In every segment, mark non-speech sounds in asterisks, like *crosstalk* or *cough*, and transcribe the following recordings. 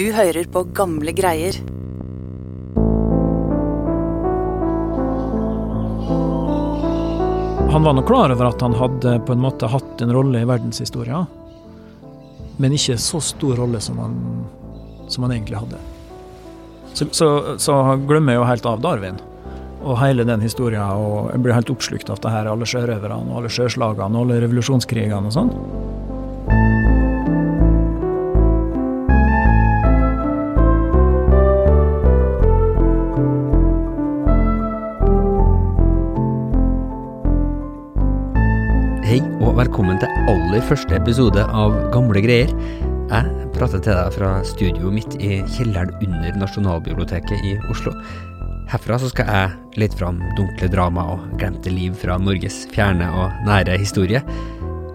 Du hører på gamle greier. Han var nok klar over at han hadde på en måte hatt en rolle i verdenshistoria, men ikke så stor rolle som han, som han egentlig hadde. Så, så, så glemmer jeg jo helt av Darwin og hele den historia, og blir helt oppslukt av det her, alle sjørøverne og alle sjøslagene og alle revolusjonskrigene og sånn. Velkommen til aller første episode av Gamle greier. Jeg prater til deg fra studioet mitt i kjelleren under Nasjonalbiblioteket i Oslo. Herfra så skal jeg lete fram dunkle drama og glemte liv fra Norges fjerne og nære historie.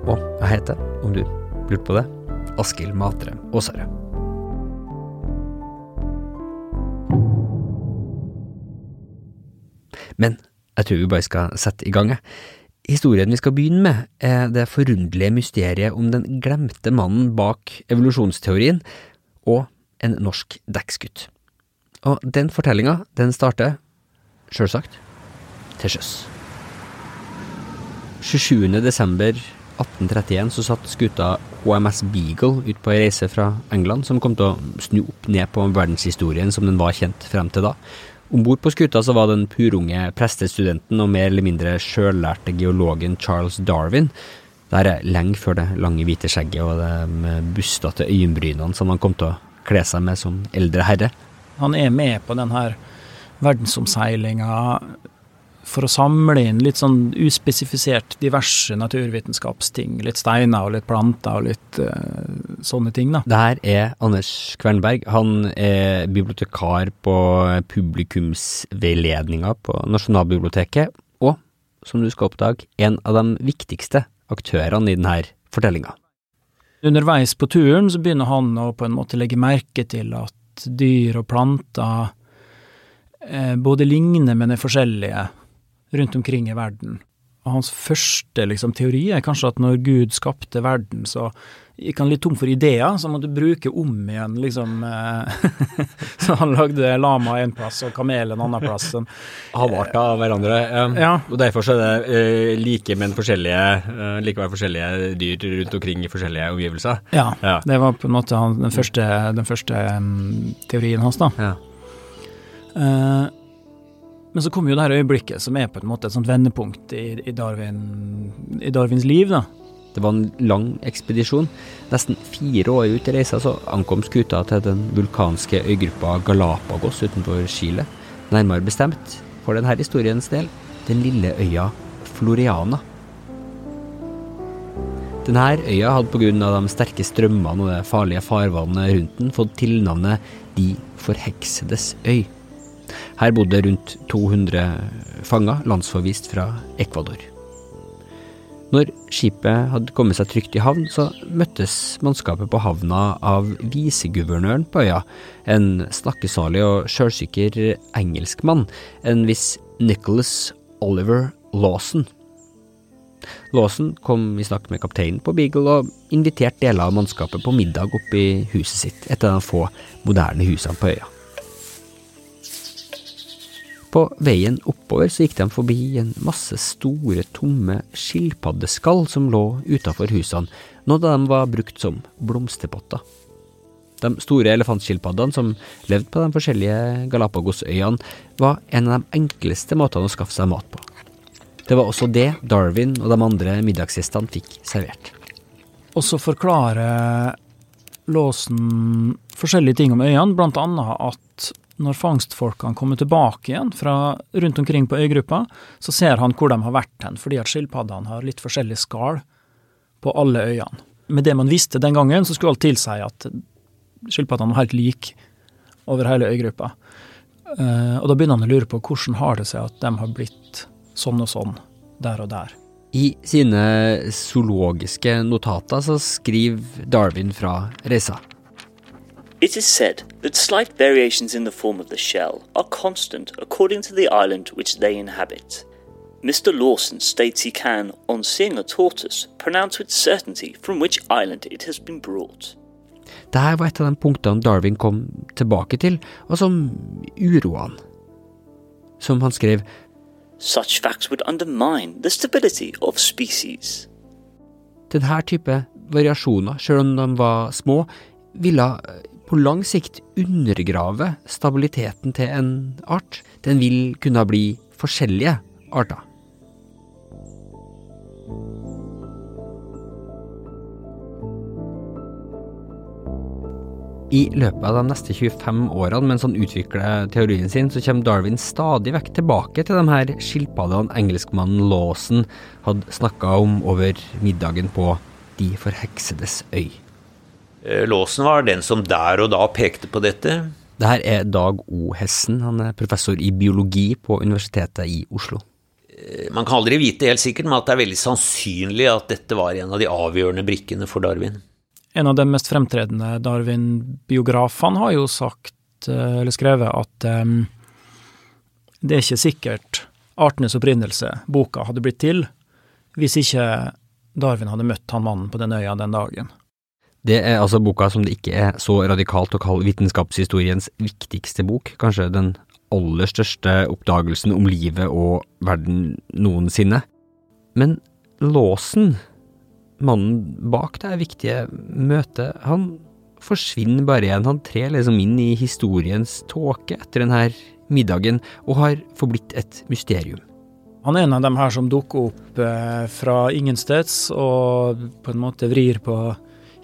Og jeg heter, om du lurte på det, Askild Matre Aasarød. Men jeg tror vi bare skal sette i gang, jeg. Historien vi skal begynne med, er det forunderlige mysteriet om den glemte mannen bak evolusjonsteorien og en norsk dekksgutt. Og den fortellinga, den starter, sjølsagt, til sjøs. 27. desember 1831 så satt skuta HMS Beagle ut på ei reise fra England som kom til å snu opp ned på verdenshistorien som den var kjent frem til da. Om bord på skuta så var den purunge prestestudenten og mer eller mindre sjøllærte geologen Charles Darwin. Det er lenge før det lange, hvite skjegget og de bustete øyenbrynene som han kom til å kle seg med som eldre herre. Han er med på denne verdensomseilinga for å samle inn litt sånn uspesifisert diverse naturvitenskapsting. Litt steiner og litt planter og litt uh, sånne ting, da. Det her er Anders Kvernberg. Han er bibliotekar på publikumsveiledninga på Nasjonalbiblioteket, og, som du skal oppdage, en av de viktigste aktørene i denne fortellinga. Underveis på turen så begynner han å på en måte legge merke til at dyr og planter eh, både ligner, men er forskjellige rundt omkring i verden. Og hans første liksom, teori er kanskje at når Gud skapte verden, så gikk han litt tom for ideer, så han måtte bruke om igjen, liksom. Eh, *laughs* så han lagde lama en plass og kamel en annen plass. Sånn. Av hverandre. Ja. Og derfor så er det uh, like, men forskjellige, uh, likevel forskjellige dyr rundt omkring i forskjellige omgivelser. Ja, Ja. det var på en måte den første, den første teorien hans, da. Ja. Eh, men så kommer jo det her øyeblikket som er på en måte et sånt vendepunkt i, i, Darwin, i Darwins liv, da. Det var en lang ekspedisjon. Nesten fire år ut i reisa så ankom skuta til den vulkanske øygruppa Galapagos utenfor Chile. Nærmere bestemt, for denne historiens del, den lille øya Floriana. Denne øya hadde pga. de sterke strømmene og det farlige farvannet rundt den fått tilnavnet De forheksedes øy. Her bodde rundt 200 fanger landsforvist fra Ecuador. Når skipet hadde kommet seg trygt i havn, så møttes mannskapet på havna av viseguvernøren på øya, en snakkesalig og sjølsikker engelskmann, en viss Nicholas Oliver Lawson. Lawson kom i snakk med kapteinen på Beagle og inviterte deler av mannskapet på middag oppe i huset sitt, et av de få moderne husene på øya. På veien oppover så gikk de forbi en masse store, tomme skilpaddeskall som lå utafor husene, nå da de var brukt som blomsterpotter. De store elefantskilpaddene som levde på de forskjellige Galapagosøyene, var en av de enkleste måtene å skaffe seg mat på. Det var også det Darwin og de andre middagsgjestene fikk servert. Og så forklarer Låsen forskjellige ting om øyene, annet at når fangstfolkene kommer tilbake igjen fra rundt omkring på øygruppa, så ser han hvor de har vært hen, fordi at skilpaddene har litt forskjellig skall på alle øyene. Med det man visste den gangen, så skulle alt tilsi at skilpaddene var helt like over hele øygruppa. Eh, og da begynner han å lure på hvordan har det seg at de har blitt sånn og sånn der og der. I sine zoologiske notater så skriver Darwin fra reisa. It is said that slight variations in the form of the shell are constant according to the island which they inhabit. Mr. Lawson states he can, on seeing a tortoise, pronounce with certainty from which island it has been brought. Dette var et av de punktene Darwin kom tilbake til, og som uroa han. Som han skrev, Such facts would undermine the stability of species. denne type variasjoner, selv om de var små, ville på lang sikt undergrave stabiliteten til en art. Den vil kunne bli forskjellige arter. I løpet av de neste 25 årene mens han utvikler teorien sin, så kommer Darwin stadig vekk tilbake til de her skilpaddene engelskmannen Lawson hadde snakka om over middagen på De forheksedes øy. Eh, Låsen var den som der og da pekte på dette. Det her er Dag O. Hessen, han er professor i biologi på Universitetet i Oslo. Eh, Man kan aldri vite helt sikkert, men at det er veldig sannsynlig at dette var en av de avgjørende brikkene for Darwin. En av de mest fremtredende Darwin-biografene har jo sagt, eh, eller skrevet, at um, det er ikke sikkert artenes opprinnelse, boka, hadde blitt til hvis ikke Darwin hadde møtt han mannen på den øya den dagen. Det er altså boka som det ikke er så radikalt å kalle vitenskapshistoriens viktigste bok, kanskje den aller største oppdagelsen om livet og verden noensinne. Men Lawson, mannen bak det viktige møtet, han forsvinner bare igjen. Han trer liksom inn i historiens tåke etter denne middagen, og har forblitt et mysterium. Han er en av dem her som dukker opp eh, fra ingensteds og på en måte vrir på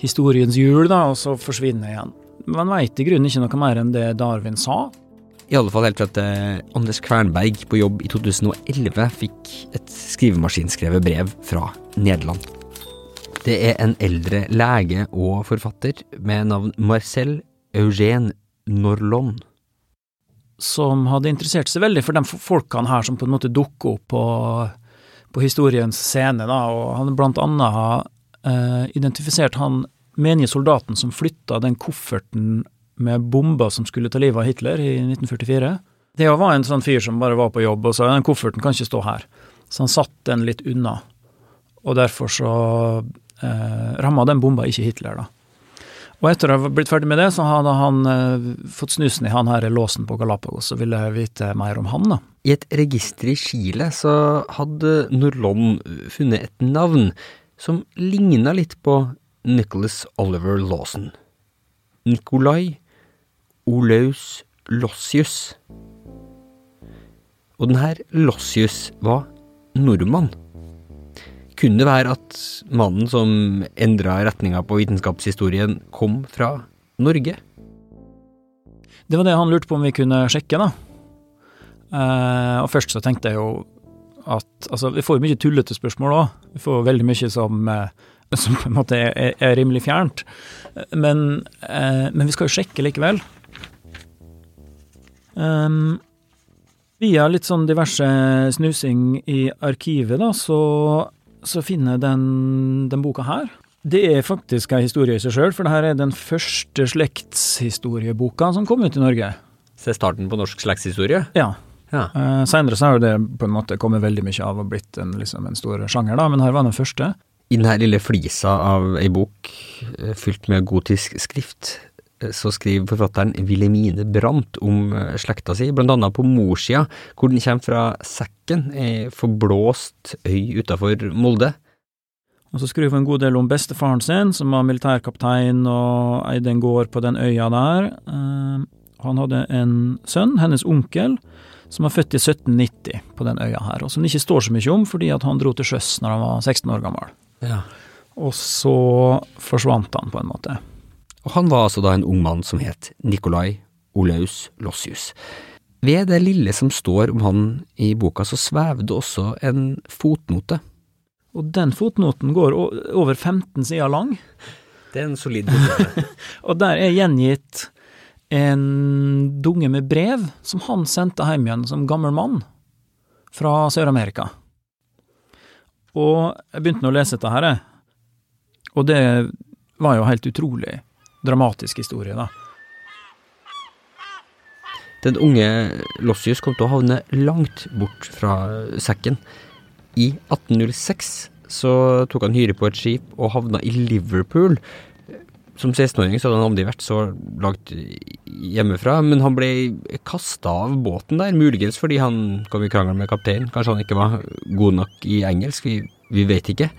historiens hjul, da, og så forsvinner igjen. Man veit i grunnen ikke noe mer enn det Darwin sa. I alle fall helt til at eh, Anders Kvernberg på jobb i 2011 fikk et skrivemaskinskrevet brev fra Nederland. Det er en eldre lege og forfatter med navn Marcel Eugène Norlon. som hadde interessert seg veldig for de folkene her som på en måte dukker opp på, på historiens scene. Da, og han blant annet eh, identifiserte han menige soldaten som flytta den kofferten med bomber som skulle ta livet av Hitler i 1944. Det var en sånn fyr som bare var på jobb og sa den kofferten kan ikke stå her. Så han satt den litt unna, og derfor så eh, ramma den bomba ikke Hitler, da. Og etter å ha blitt ferdig med det, så hadde han eh, fått snusen i han her låsen på Galapagos og ville vite mer om han, da. I et register i Chile så hadde Norlon funnet et navn som ligna litt på Nicholas Oliver Lawson. Nikolai Olaus Lossius. Og denne Lossius var nordmann. Kunne det være at mannen som endra retninga på vitenskapshistorien, kom fra Norge? Det var det han lurte på om vi kunne sjekke, da. Eh, og først så tenkte jeg jo at Altså, vi får mye tullete spørsmål òg. Vi får veldig mye som, eh, *laughs* som på en måte er, er rimelig fjernt. Men, eh, men vi skal jo sjekke likevel. Um, via litt sånn diverse snusing i arkivet, da, så, så finner jeg den, den boka her. Det er faktisk ei historie i seg sjøl, for det her er den første slektshistorieboka som kom ut i Norge. Se starten på norsk slektshistorie? Ja. Ja. Uh, Seinere så har jo det på en måte kommet veldig mye av og blitt en, liksom en stor sjanger, da, men her var den første. I denne lille flisa av ei bok eh, fylt med gotisk skrift, eh, så skriver forfatteren Wilhelmine Brandt om eh, slekta si, blant annet på morssida, hvor den kommer fra Sekken, ei forblåst øy utafor Molde. Og så skriver hun en god del om bestefaren sin, som var militærkaptein og eide en gård på den øya der. Han hadde en sønn, hennes onkel, som var født i 1790 på den øya her, og som det ikke står så mye om, fordi at han dro til sjøs når han var 16 år gammel. Ja. Og så forsvant han, på en måte. Og han var altså da en ung mann som het Nikolai Olaus Lossius. Ved det lille som står om han i boka, så svevde også en fotnote. Og den fotnoten går over 15 sider lang, Det er en solid fotnote. *laughs* og der er gjengitt en dunge med brev som han sendte hjem igjen som gammel mann fra Sør-Amerika. Og jeg begynte nå å lese dette her. Og det var jo helt utrolig dramatisk historie, da. Den unge Lossius kom til å havne langt bort fra sekken. I 1806 så tok han hyre på et skip og havna i Liverpool, som 16-åring så hadde han aldri vært så langt hjemmefra, men han ble kasta av båten der, muligens fordi han kom i krangel med kapteinen. Kanskje han ikke var god nok i engelsk, vi, vi vet ikke.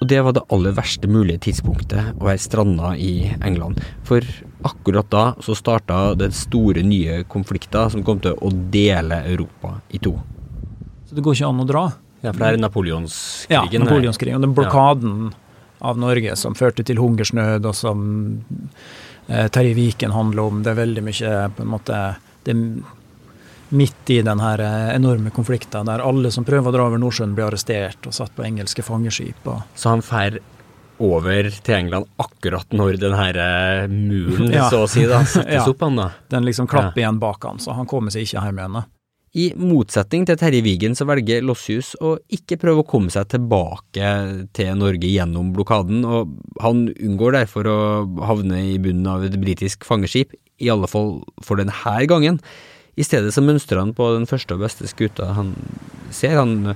Og det var det aller verste mulige tidspunktet å være stranda i England. For akkurat da så starta den store nye konflikten som kom til å dele Europa i to. Så det går ikke an å dra? Ja, for det er napoleonskrigen. Ja, napoleonskrigen. Den blokaden ja av Norge som førte til hungersnød, og som eh, Terje Viken handler om. Det er veldig mye på en måte det midt i den her eh, enorme konflikten der alle som prøver å dra over Nordsjøen, blir arrestert og satt på engelske fangeskip. Så han fær over til England akkurat når den her eh, muren, ja. så å si, da, *laughs* settes ja. opp? han da? Den liksom klapper ja. igjen bak han, så han kommer seg ikke hjem igjen. da. I motsetning til Terje Vigen så velger Lossius å ikke prøve å komme seg tilbake til Norge gjennom blokaden, og han unngår derfor å havne i bunnen av et britisk fangeskip, i alle fall for denne gangen. I stedet så mønstrer han på den første og beste skuta han ser. Han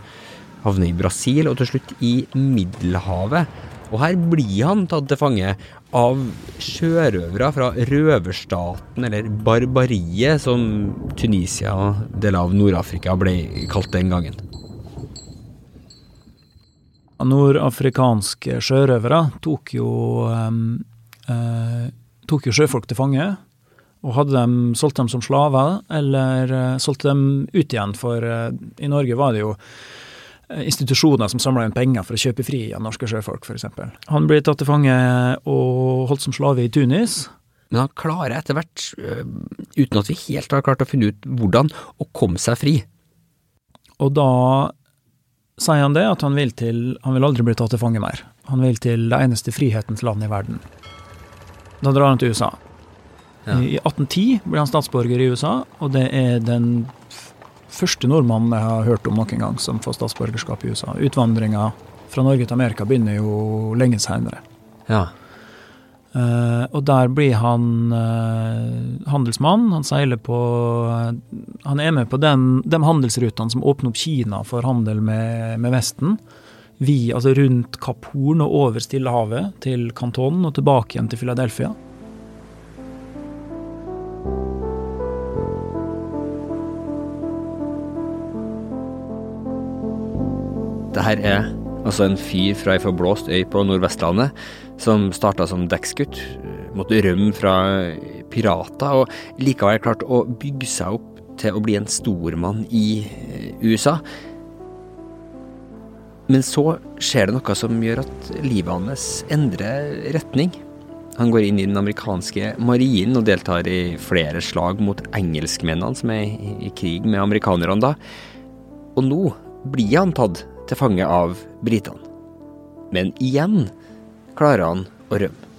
havner i Brasil og til slutt i Middelhavet. Og her blir han tatt til fange av sjørøvere fra røverstaten, eller barbariet, som Tunisia del av Nord-Afrika ble kalt den gangen. Nordafrikanske sjørøvere tok jo, eh, tok jo sjøfolk til fange. Og hadde de solgt dem som slaver, eller eh, solgte dem ut igjen, for eh, i Norge var det jo institusjoner som samla inn penger for å kjøpe fri av norske sjøfolk, f.eks. Han ble tatt til fange og holdt som slave i Tunis. Men han klarer etter hvert, eh, uten at vi helt har klart å finne ut hvordan, å komme seg fri. Og da sier han det, at han vil til Han vil aldri bli tatt til fange mer. Han vil til det eneste frihetens land i verden. Da drar han til USA. Ja. I 1810 blir han statsborger i USA, og det er den første nordmannen jeg har hørt om noen gang som får statsborgerskap i USA. Utvandringa fra Norge til Amerika begynner jo lenge seinere. Ja. Uh, og der blir han uh, handelsmann. Han seiler på uh, Han er med på den, de handelsrutene som åpner opp Kina for handel med, med Vesten. Vi, altså rundt Kapp Horn og over Stillehavet til Canton og tilbake igjen til Philadelphia. Her er altså en fyr fra ei forblåst øy på Nordvestlandet som starta som dekksgutt, måtte rømme fra pirater, og likevel klarte å bygge seg opp til å bli en stormann i eh, USA. Men så skjer det noe som gjør at livet hans endrer retning. Han går inn i den amerikanske marinen og deltar i flere slag mot engelskmennene som er i krig med amerikanerne da. Og nå blir han tatt til fange av britene. Men igjen klarer han å rømme.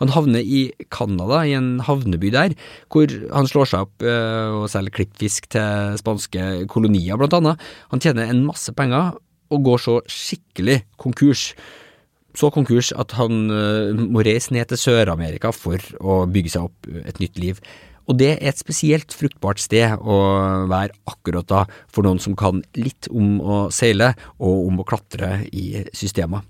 Han havner i Canada, i en havneby der, hvor han slår seg opp øh, og selger klippfisk til spanske kolonier, blant annet. Han tjener en masse penger, og går så skikkelig konkurs. Så konkurs at han øh, må reise ned til Sør-Amerika for å bygge seg opp et nytt liv. Og det er et spesielt fruktbart sted å være akkurat da for noen som kan litt om å seile og om å klatre i systemet.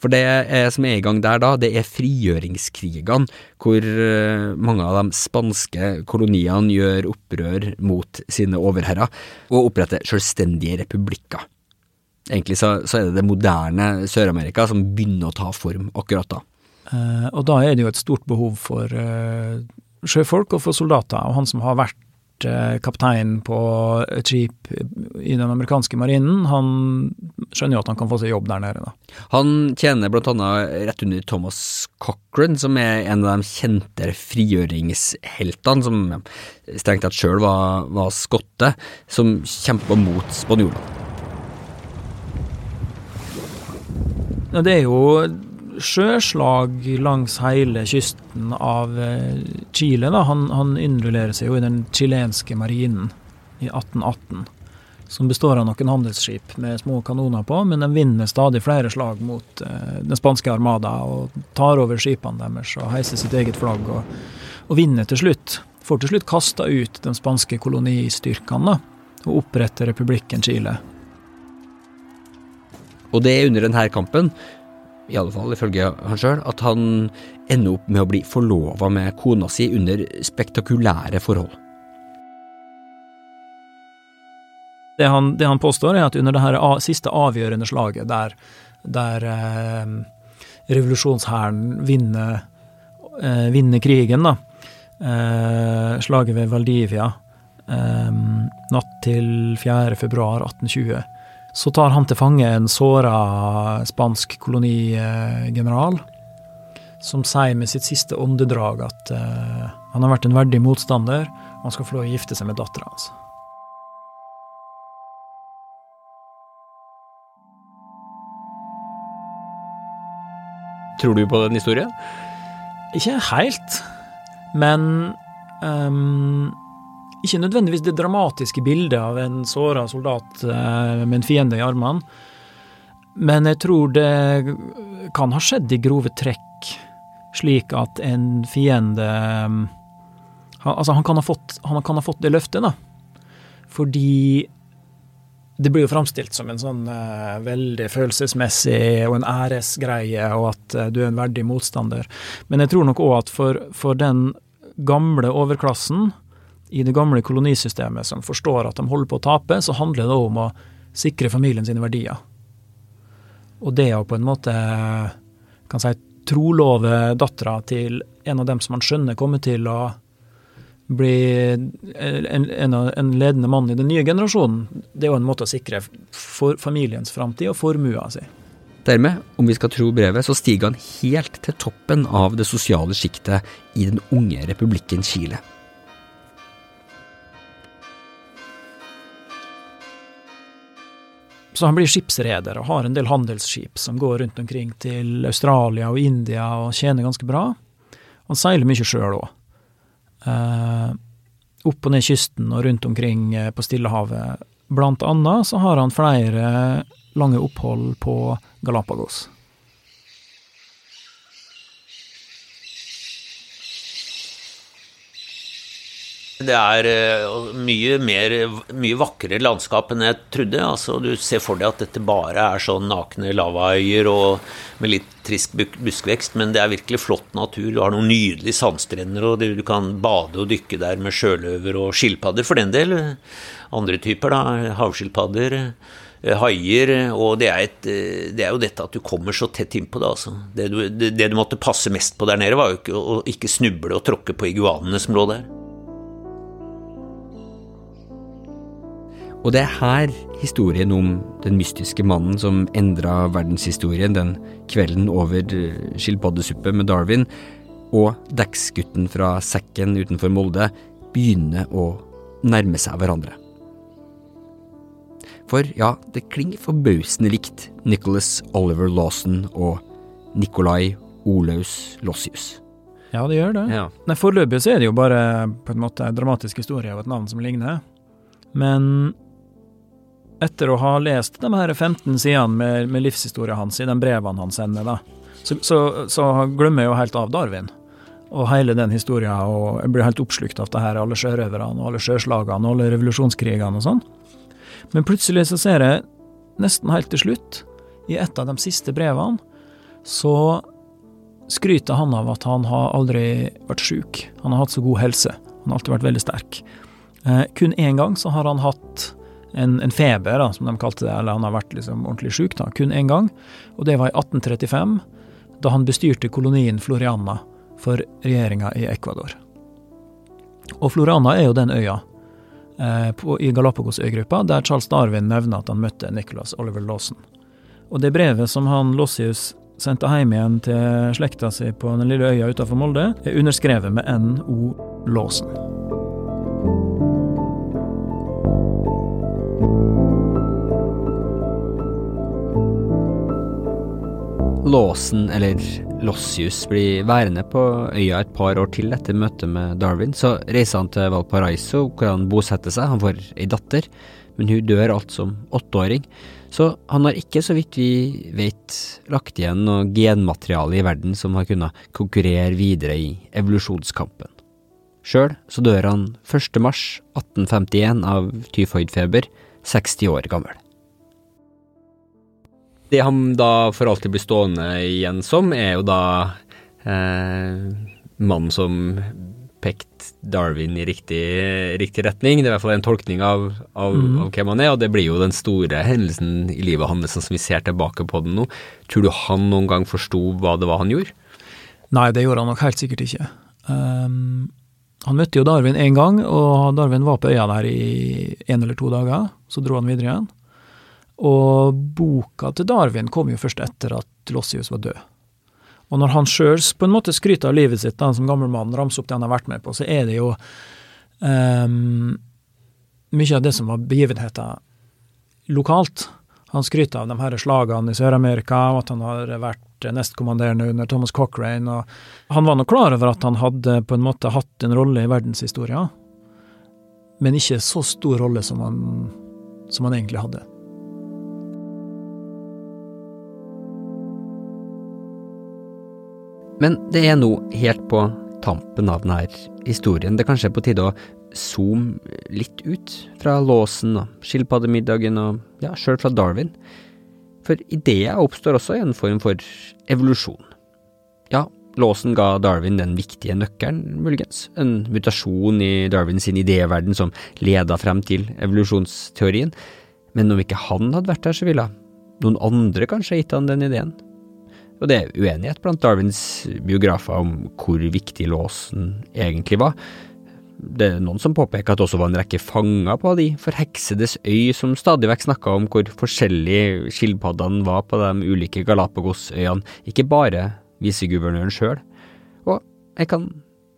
For det som er i gang der da, det er frigjøringskrigene, hvor eh, mange av de spanske koloniene gjør opprør mot sine overherrer og oppretter selvstendige republikker. Egentlig så, så er det det moderne Sør-Amerika som begynner å ta form akkurat da. Uh, og da er det jo et stort behov for uh, sjøfolk og for soldater. Og han som har vært eh, kaptein på et skip i den amerikanske marinen, han skjønner jo at han kan få seg jobb der nede. da. Han tjener blant annet rett under Thomas Cochran, som er en av de kjente frigjøringsheltene, som strengt tatt sjøl var, var skotte, som kjempa mot spanjolene. Ja, det er jo sjøslag langs hele kysten av eh, Chile. Da. Han, han innrullerer seg jo i den chilenske marinen i 1818. Som består av noen handelsskip med små kanoner på, men de vinner stadig flere slag mot eh, den spanske armada og tar over skipene deres og heiser sitt eget flagg og, og vinner til slutt. Får til slutt kasta ut de spanske kolonistyrkene og oppretter republikken Chile. Og det er under denne kampen, i alle fall ifølge han sjøl, at han ender opp med å bli forlova med kona si under spektakulære forhold. Det han, det han påstår, er at under det her siste avgjørende slaget, der, der eh, revolusjonshæren vinner, eh, vinner krigen, da, eh, slaget ved Valdivia, eh, natt til 4. februar 1820, så tar han til fange en såra spansk kolonigeneral, som sier med sitt siste åndedrag at eh, han har vært en verdig motstander, og han skal få lov å gifte seg med dattera hans. Tror du på den historien? Ikke helt, men ehm, Ikke nødvendigvis det dramatiske bildet av en såra soldat eh, med en fiende i armene. Men jeg tror det kan ha skjedd i grove trekk, slik at en fiende han, Altså, han kan, ha fått, kan ha fått det løftet, da. Fordi det blir jo framstilt som en sånn eh, veldig følelsesmessig og en æresgreie, og at eh, du er en verdig motstander. Men jeg tror nok òg at for, for den gamle overklassen i det gamle kolonisystemet som forstår at de holder på å tape, så handler det om å sikre familien sine verdier. Og det å på en måte kan si trolove dattera til en av dem som man skjønner kommer til å bli en, en, en ledende mann i den nye generasjonen, det er jo en måte å sikre for familiens framtid og formua si. Dermed, om vi skal tro brevet, så stiger han helt til toppen av det sosiale sjiktet i den unge republikken Chile. Så han blir skipsreder og har en del handelsskip som går rundt omkring til Australia og India og tjener ganske bra. Han seiler mye sjøl òg. Eh, opp og ned kysten og rundt omkring eh, på Stillehavet. Blant annet så har han flere lange opphold på Galapagos. Det er eh, mye mer, mye vakrere landskap enn jeg trodde. Altså, du ser for deg at dette bare er sånn nakne lavaøyer og med litt trist buskvekst, men det er virkelig flott natur. Du har noen nydelige sandstrender, og du kan bade og dykke der med sjøløver og skilpadder, for den del. Andre typer, da. Havskilpadder. eh, Haier. Og det er, et, eh, det er jo dette at du kommer så tett innpå det, altså. Det du, det, det du måtte passe mest på der nede, var jo ikke å ikke snuble og tråkke på iguanene som lå der. Og det er her historien om den mystiske mannen som endra verdenshistorien den kvelden over skilpaddesuppe med Darwin, og dekksgutten fra sekken utenfor Molde begynner å nærme seg hverandre. For ja, det klinger forbausende likt Nicholas Oliver Lawson og Nikolai Olaus Lossius. Ja, det gjør det. Ja. Nei, Foreløpig så er det jo bare på en måte en dramatisk historie av et navn som ligner. Men etter å ha lest de her 15 sidene med, med livshistorien hans i de brevene han sender, da, så, så, så glemmer jeg jo helt av Darwin. Og hele den historien, og jeg blir helt oppslukt av det her, alle sjørøverne og alle sjøslagene og alle revolusjonskrigene og sånn. Men plutselig så ser jeg, nesten helt til slutt, i et av de siste brevene, så skryter han av at han har aldri vært sjuk. Han har hatt så god helse. Han har alltid vært veldig sterk. Eh, kun én gang så har han hatt en, en feber, da, som de kalte det, eller han har vært liksom ordentlig sjuk. Kun én gang. Og det var i 1835, da han bestyrte kolonien Floriana for regjeringa i Ecuador. Og Floriana er jo den øya eh, på, i Galapagos-øygruppa der Charles Darwin nevner at han møtte Nicholas Oliver Lawson. Og det brevet som han Lossius sendte hjem igjen til slekta si på den lille øya utafor Molde, er underskrevet med N.O. Lawson. Lawson, eller Lossius, blir værende på øya et par år til etter møtet med Darwin. Så reiser han til Valparaiso, hvor han bosetter seg. Han får ei datter, men hun dør alt som åtteåring. Så han har ikke, så vidt vi vet, lagt igjen noe genmateriale i verden som har kunnet konkurrere videre i evolusjonskampen. Sjøl så dør han 1. mars 1851 av tyfoidfeber, 60 år gammel. Det han da for alltid blir stående igjen som, er jo da eh, mannen som pekte Darwin i riktig, riktig, retning. Det er i hvert fall en tolkning av, av, mm. av, hvem han er, og det blir jo den store hendelsen i livet hans som vi ser tilbake på den nå. Tror du han noen gang forsto hva det var han gjorde? Nei, det gjorde han nok helt sikkert ikke. Um, han møtte jo Darwin én gang, og Darwin var på øya der i en eller to dager. Så dro han videre igjen. Og boka til Darwin kom jo først etter at Lossius var død. Og når han sjøl på en måte skryter av livet sitt, da, som gammel mann, ramser opp det han har vært med på, så er det jo um, mye av det som var begivenheter lokalt. Han skryter av de her slagene i Sør-Amerika, og at han har vært nestkommanderende under Thomas Cochrane. Og han var nok klar over at han hadde på en måte hatt en rolle i verdenshistoria, men ikke så stor rolle som han, som han egentlig hadde. Men det er nå helt på tampen av denne historien det kanskje er på tide å zoome litt ut fra låsen og skilpaddemiddagen og ja, sjøl fra Darwin. For ideer oppstår også i en form for evolusjon. Ja, låsen ga Darwin den viktige nøkkelen, muligens, en mutasjon i Darwins idéverden som leda frem til evolusjonsteorien, men om ikke han hadde vært der, så ville noen andre kanskje gitt han den ideen. Og det er uenighet blant Darwins biografer om hvor viktig låsen egentlig var. Det er noen som påpeker at det også var en rekke fanger på de forheksedes øy som stadig vekk snakka om hvor forskjellige skilpaddene var på de ulike Galapagosøyene, ikke bare viseguvernøren sjøl. Og jeg kan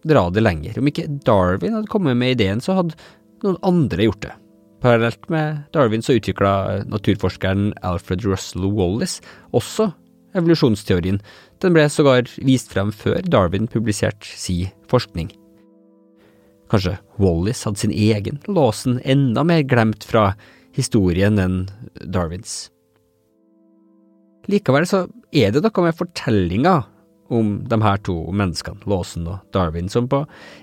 dra det lenger. Om ikke Darwin hadde kommet med ideen, så hadde noen andre gjort det. Parallelt med Darwin så utvikla naturforskeren Alfred Russell Wallis også evolusjonsteorien. Den ble sågar vist frem før Darwin publiserte si forskning. Kanskje Wallis hadde sin egen låsen enda mer glemt fra historien enn Darwins. Likevel så er det noe med fortellinga om de her to menneskene, Låsen og Darwin, som på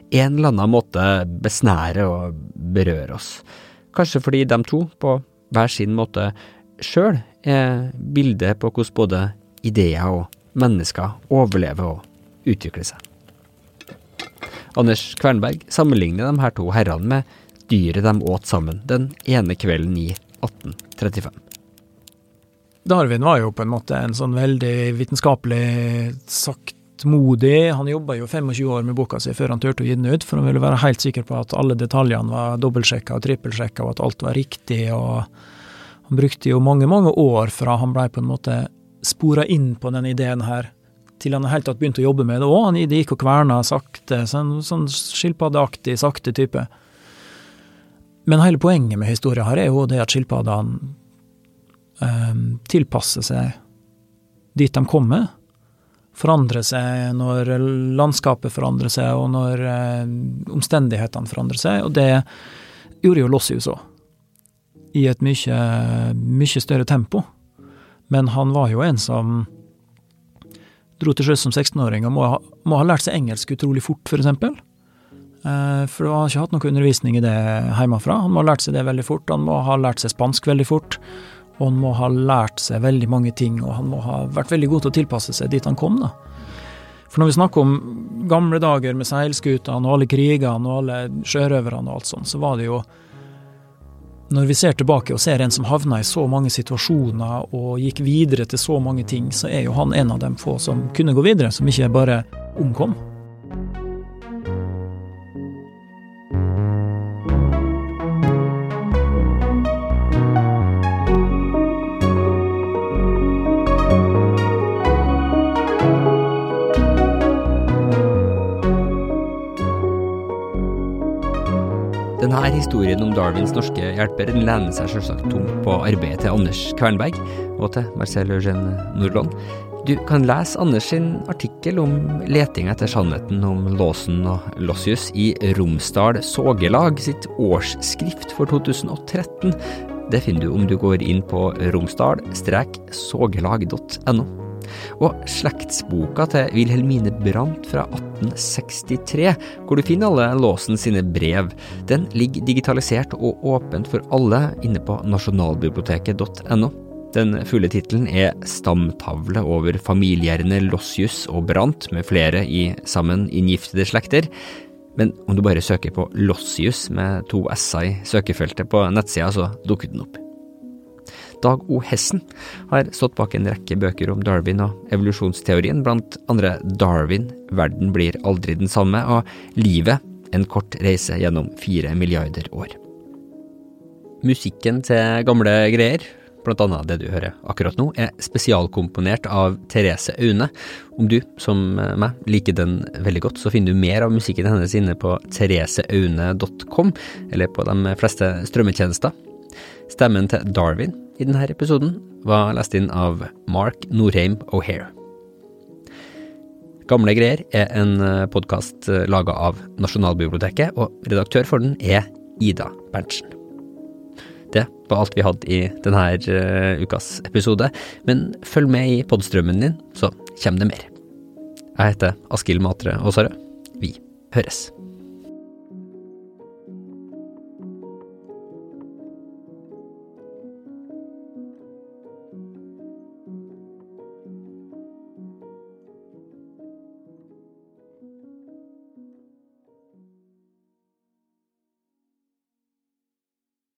en eller annen måte besnærer og berører oss. Kanskje fordi de to, på hver sin måte, sjøl er bildet på hvordan både ideer og mennesker overlever og utvikler seg. Anders Kvernberg sammenligner de her to herrene med dyret de åt sammen den ene kvelden i 1835. Darwin var jo på en måte en sånn veldig vitenskapelig saktmodig. Han jobba jo 25 år med boka si før han turte å gi den ut, for han ville være helt sikker på at alle detaljene var dobbeltsjekka og trippelsjekka, og at alt var riktig. og Han brukte jo mange, mange år fra han blei på en måte spora inn på den ideen her, til han helt tatt begynte å jobbe med det Og han gikk og kverna sakte, sånn, sånn skilpaddeaktig, sakte type. Men hele poenget med historien her er jo det at skilpaddene eh, tilpasser seg dit de kommer. Forandrer seg når landskapet forandrer seg, og når eh, omstendighetene forandrer seg. Og det gjorde jo Lossius òg. I et mye, mye større tempo. Men han var jo en som dro til sjøs som 16-åring og må ha, må ha, lært seg engelsk utrolig fort, for eksempel. Eh, for han har ikke hatt noe undervisning i det hjemmefra. Han må ha lært seg det veldig fort. Han må ha lært seg spansk veldig fort. Og han må ha lært seg veldig mange ting, og han må ha vært veldig god til å tilpasse seg dit han kom, da. For når vi snakker om gamle dager med seilskutene og alle krigene og alle sjørøverne og alt sånt, så var det jo når vi ser tilbake og ser en som havna i så mange situasjoner og gikk videre til så mange ting, så er jo han en av dem få som kunne gå videre, som ikke bare omkom. Historien om Darwins norske hjelper lener seg selvsagt tungt på arbeidet til Anders Kvernberg og til Marcel Eugène Nordland. Du kan lese Anders sin artikkel om leting etter sannheten om Låsen og Lossius i Romsdal Sågelag sitt årsskrift for 2013. Det finner du om du går inn på romsdal-sågelag.no. Og slektsboka til Wilhelmine Brandt fra 1863, hvor du finner alle Låsen sine brev, den ligger digitalisert og åpent for alle inne på nasjonalbiblioteket.no. Den fulle tittelen er Stamtavle over familiegjerdene Lossius og Brandt med flere i sammen inngiftede slekter. Men om du bare søker på Lossius med to s-er i søkefeltet på nettsida, så dukker den opp. Dag O. Hessen har stått bak en rekke bøker om Darwin og evolusjonsteorien, blant andre Darwin, Verden blir aldri den samme, og Livet, en kort reise gjennom fire milliarder år. Musikken til gamle greier, blant annet det du hører akkurat nå, er spesialkomponert av Therese Aune. Om du, som meg, liker den veldig godt, så finner du mer av musikken hennes inne på thereseaune.com, eller på de fleste strømmetjenester. Stemmen til Darwin i denne episoden var lest inn av Mark Norheim O'Hare. Gamle greier er en podkast laga av Nasjonalbiblioteket, og redaktør for den er Ida Berntsen. Det var alt vi hadde i denne uh, ukas episode, men følg med i podstrømmen din, så kommer det mer. Jeg heter Askild Matre Aasarød. Vi høres.